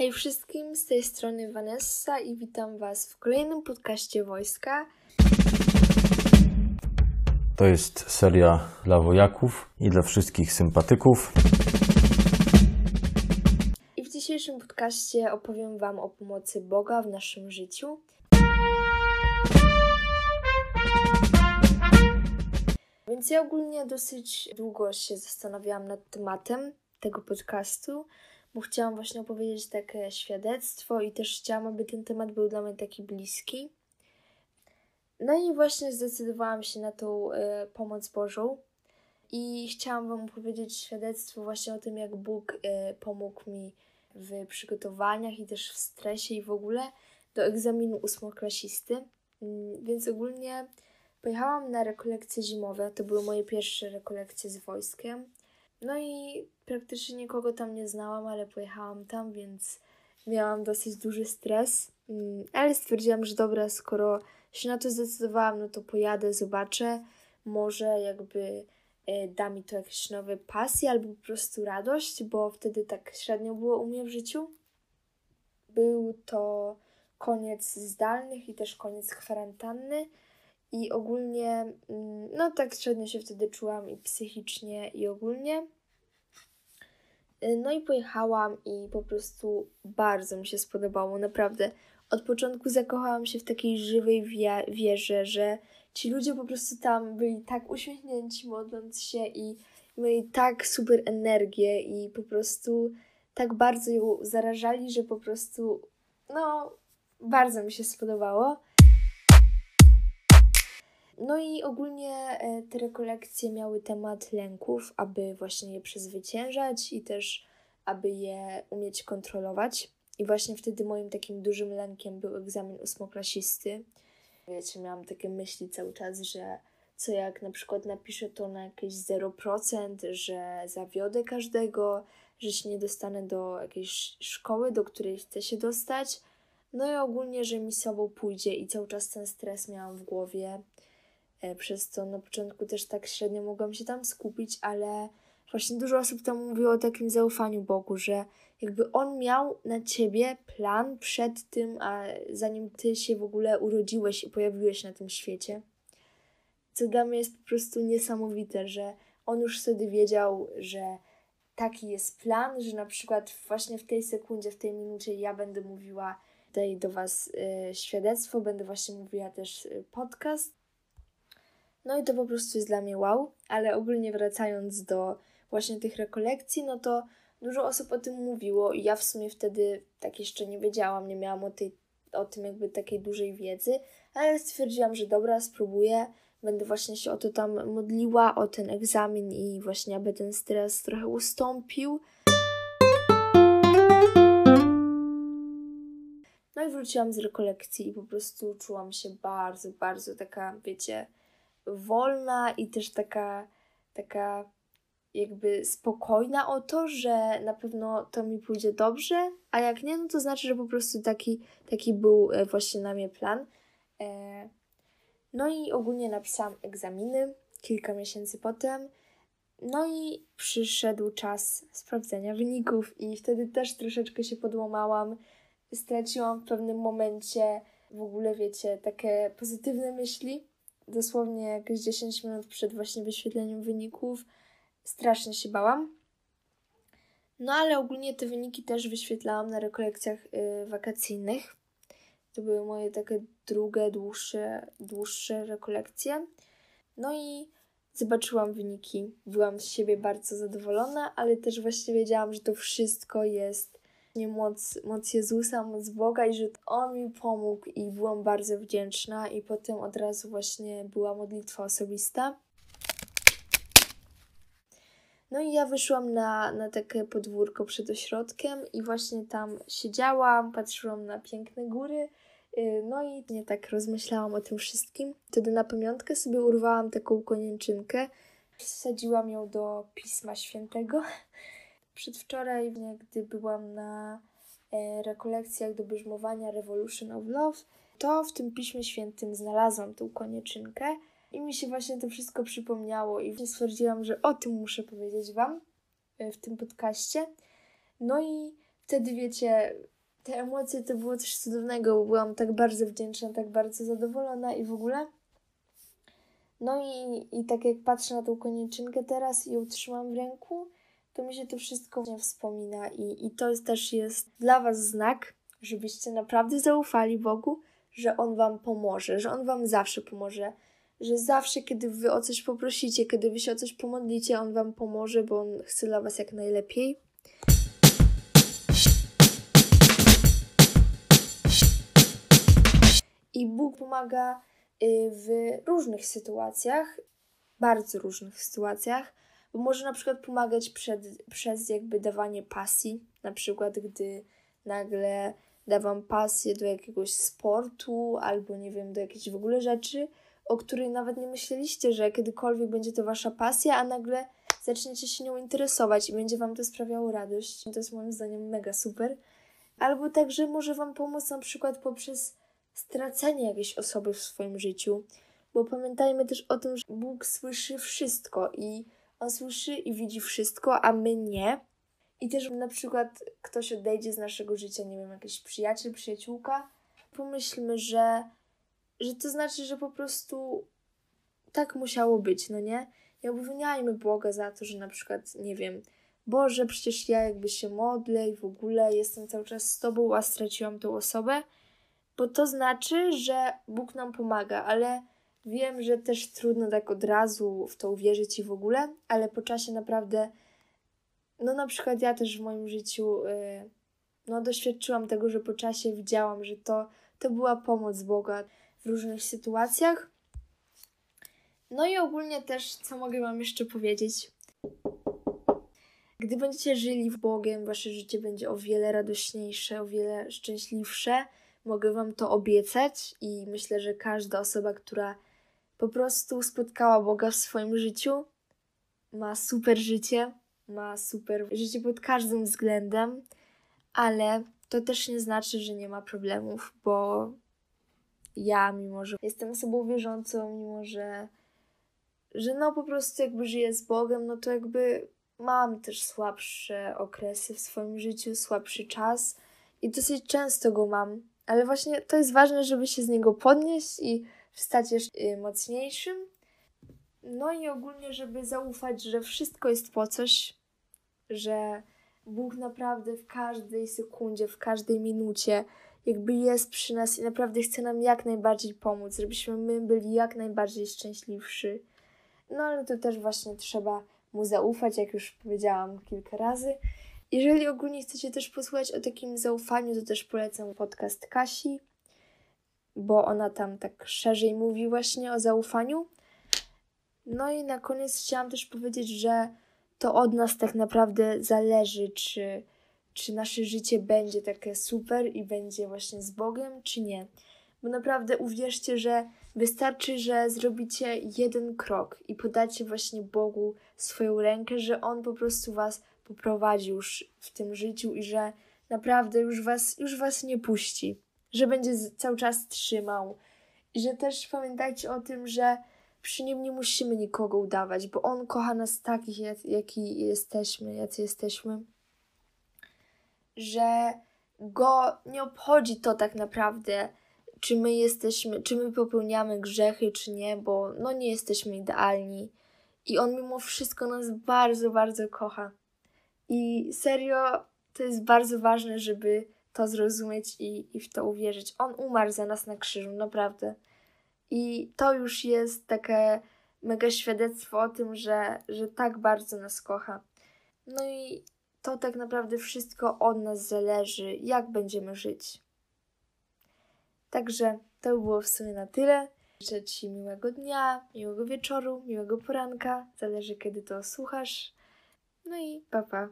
Hej wszystkim, z tej strony Vanessa i witam Was w kolejnym podcaście Wojska. To jest seria dla wojaków i dla wszystkich sympatyków. I w dzisiejszym podcaście opowiem Wam o pomocy Boga w naszym życiu. Więc ja ogólnie dosyć długo się zastanawiałam nad tematem tego podcastu, bo chciałam właśnie opowiedzieć takie świadectwo i też chciałam, aby ten temat był dla mnie taki bliski. No i właśnie zdecydowałam się na tą y, pomoc Bożą i chciałam Wam opowiedzieć świadectwo właśnie o tym, jak Bóg y, pomógł mi w przygotowaniach i też w stresie i w ogóle do egzaminu ósmoklasisty. Y, więc ogólnie pojechałam na rekolekcje zimowe, to były moje pierwsze rekolekcje z wojskiem. No i praktycznie nikogo tam nie znałam, ale pojechałam tam, więc miałam dosyć duży stres. Mm, ale stwierdziłam, że dobra, skoro się na to zdecydowałam, no to pojadę, zobaczę. Może jakby e, da mi to jakieś nowe pasje albo po prostu radość, bo wtedy tak średnio było u mnie w życiu. Był to koniec zdalnych i też koniec kwarantanny. I ogólnie, mm, no tak średnio się wtedy czułam i psychicznie, i ogólnie. Y, no i pojechałam i po prostu bardzo mi się spodobało, naprawdę. Od początku zakochałam się w takiej żywej wie- wierze, że ci ludzie po prostu tam byli tak uśmiechnięci modląc się i mieli tak super energię i po prostu tak bardzo ją zarażali, że po prostu, no, bardzo mi się spodobało. No i ogólnie e, te rekolekcje miały temat lęków, aby właśnie je przezwyciężać i też aby je umieć kontrolować. I właśnie wtedy moim takim dużym lękiem był egzamin ósmoklasisty. Wiecie, miałam takie myśli cały czas, że co jak na przykład napiszę to na jakieś 0%, że zawiodę każdego, że się nie dostanę do jakiejś szkoły, do której chcę się dostać. No i ogólnie, że mi sobą pójdzie i cały czas ten stres miałam w głowie. E, przez co na początku też tak średnio mogłam się tam skupić, ale właśnie dużo osób tam mówiło o takim zaufaniu Bogu, że jakby On miał na ciebie plan przed tym, a zanim ty się w ogóle urodziłeś i pojawiłeś na tym świecie. Co dla mnie jest po prostu niesamowite, że On już wtedy wiedział, że taki jest plan, że na przykład właśnie w tej sekundzie, w tej minucie ja będę mówiła tutaj do Was y, świadectwo, będę właśnie mówiła też y, podcast no i to po prostu jest dla mnie wow, ale ogólnie wracając do właśnie tych rekolekcji, no to dużo osób o tym mówiło i ja w sumie wtedy tak jeszcze nie wiedziałam, nie miałam o, tej, o tym jakby takiej dużej wiedzy, ale stwierdziłam, że dobra, spróbuję, będę właśnie się o to tam modliła, o ten egzamin i właśnie aby ten stres trochę ustąpił. No i wróciłam z rekolekcji i po prostu czułam się bardzo, bardzo taka, wiecie, wolna i też taka, taka jakby spokojna o to, że na pewno to mi pójdzie dobrze, a jak nie, no to znaczy, że po prostu taki, taki był e, właśnie na mnie plan. E, no i ogólnie napisałam egzaminy kilka miesięcy potem. No i przyszedł czas sprawdzenia wyników, i wtedy też troszeczkę się podłamałam. Straciłam w pewnym momencie w ogóle, wiecie, takie pozytywne myśli, dosłownie jakieś 10 minut przed właśnie wyświetleniem wyników. Strasznie się bałam. No ale ogólnie te wyniki też wyświetlałam na rekolekcjach y, wakacyjnych. To były moje takie drugie, dłuższe, dłuższe rekolekcje. No i zobaczyłam wyniki. Byłam z siebie bardzo zadowolona, ale też właśnie wiedziałam, że to wszystko jest moc, moc Jezusa, moc Boga i że On mi pomógł i byłam bardzo wdzięczna i potem od razu właśnie była modlitwa osobista. No i ja wyszłam na, na takie podwórko przed ośrodkiem i właśnie tam siedziałam, patrzyłam na piękne góry, y, no i nie tak rozmyślałam o tym wszystkim. Wtedy na pamiątkę sobie urwałam taką konieczynkę, wsadziłam ją do Pisma Świętego Przedwczoraj, gdy byłam na e, rekolekcjach do brzmowania Revolution of Love, to w tym Piśmie Świętym znalazłam tą konieczynkę i mi się właśnie to wszystko przypomniało i stwierdziłam, że o tym muszę powiedzieć Wam e, w tym podcaście. No i wtedy wiecie, te emocje to było coś cudownego, bo byłam tak bardzo wdzięczna, tak bardzo zadowolona i w ogóle. No i, i tak jak patrzę na tą koniczynkę teraz i ją trzymam w ręku, to mi się to wszystko wspomina i, i to też jest dla Was znak, żebyście naprawdę zaufali Bogu, że On Wam pomoże, że On Wam zawsze pomoże, że zawsze, kiedy Wy o coś poprosicie, kiedy Wy się o coś pomodlicie, On Wam pomoże, bo On chce dla Was jak najlepiej. I Bóg pomaga y, w różnych sytuacjach, bardzo różnych sytuacjach, bo może na przykład pomagać przed, przez jakby dawanie pasji, na przykład gdy nagle da Wam pasję do jakiegoś sportu albo nie wiem, do jakiejś w ogóle rzeczy, o której nawet nie myśleliście, że kiedykolwiek będzie to Wasza pasja, a nagle zaczniecie się nią interesować i będzie Wam to sprawiało radość. To jest moim zdaniem mega super. Albo także może Wam pomóc na przykład poprzez stracenie jakiejś osoby w swoim życiu, bo pamiętajmy też o tym, że Bóg słyszy wszystko i On słyszy i widzi wszystko, a my nie. I też na przykład ktoś odejdzie z naszego życia, nie wiem, jakiś przyjaciel, przyjaciółka, pomyślmy, że, że to znaczy, że po prostu tak musiało być, no nie? Nie obwiniajmy Boga za to, że na przykład, nie wiem, Boże, przecież ja jakby się modlę i w ogóle jestem cały czas z Tobą, a straciłam tą osobę, bo to znaczy, że Bóg nam pomaga, ale wiem, że też trudno tak od razu w to uwierzyć i w ogóle, ale po czasie naprawdę no na przykład ja też w moim życiu y, no doświadczyłam tego, że po czasie widziałam, że to, to była pomoc Boga w różnych sytuacjach. No i ogólnie też, co mogę Wam jeszcze powiedzieć? Gdy będziecie żyli w Bogiem, Wasze życie będzie o wiele radośniejsze, o wiele szczęśliwsze. Mogę Wam to obiecać i myślę, że każda osoba, która po prostu spotkała Boga w swoim życiu, ma super życie, ma super życie pod każdym względem, ale to też nie znaczy, że nie ma problemów, bo ja, mimo że jestem osobą wierzącą, mimo że, że no po prostu jakby żyję z Bogiem, no to jakby mam też słabsze okresy w swoim życiu, słabszy czas i dosyć często go mam, ale właśnie to jest ważne, żeby się z niego podnieść i wstać jeszcze mocniejszym. No i ogólnie, żeby zaufać, że wszystko jest po coś, że Bóg naprawdę w każdej sekundzie, w każdej minucie jakby jest przy nas i naprawdę chce nam jak najbardziej pomóc, żebyśmy my byli jak najbardziej szczęśliwsi. No ale to też właśnie trzeba mu zaufać, jak już powiedziałam kilka razy. Jeżeli ogólnie chcecie też posłuchać o takim zaufaniu, to też polecam podcast Kasi, bo ona tam tak szerzej mówi właśnie o zaufaniu. No i na koniec chciałam też powiedzieć, że to od nas tak naprawdę zależy, czy, czy nasze życie będzie takie super i będzie właśnie z Bogiem, czy nie. Bo naprawdę uwierzcie, że wystarczy, że zrobicie jeden krok i podacie właśnie Bogu swoją rękę, że On po prostu was poprowadzi już w tym życiu i że naprawdę już was, już was nie puści, że będzie cały czas trzymał. Że też pamiętajcie o tym, że przy nim nie musimy nikogo udawać, bo on kocha nas takich, jak, jaki jesteśmy, jacy jesteśmy, że go nie obchodzi to tak naprawdę, czy my jesteśmy, czy my popełniamy grzechy, czy nie, bo no nie jesteśmy idealni. I on mimo wszystko nas bardzo, bardzo kocha. I serio, to jest bardzo ważne, żeby to zrozumieć i, i w to uwierzyć. On umarł za nas na krzyżu, naprawdę. I to już jest takie mega świadectwo o tym, że, że tak bardzo nas kocha. No i to tak naprawdę wszystko od nas zależy, jak będziemy żyć. Także to było w sumie na tyle. Życzę Ci miłego dnia, miłego wieczoru, miłego poranka, zależy kiedy to słuchasz. No i pa pa.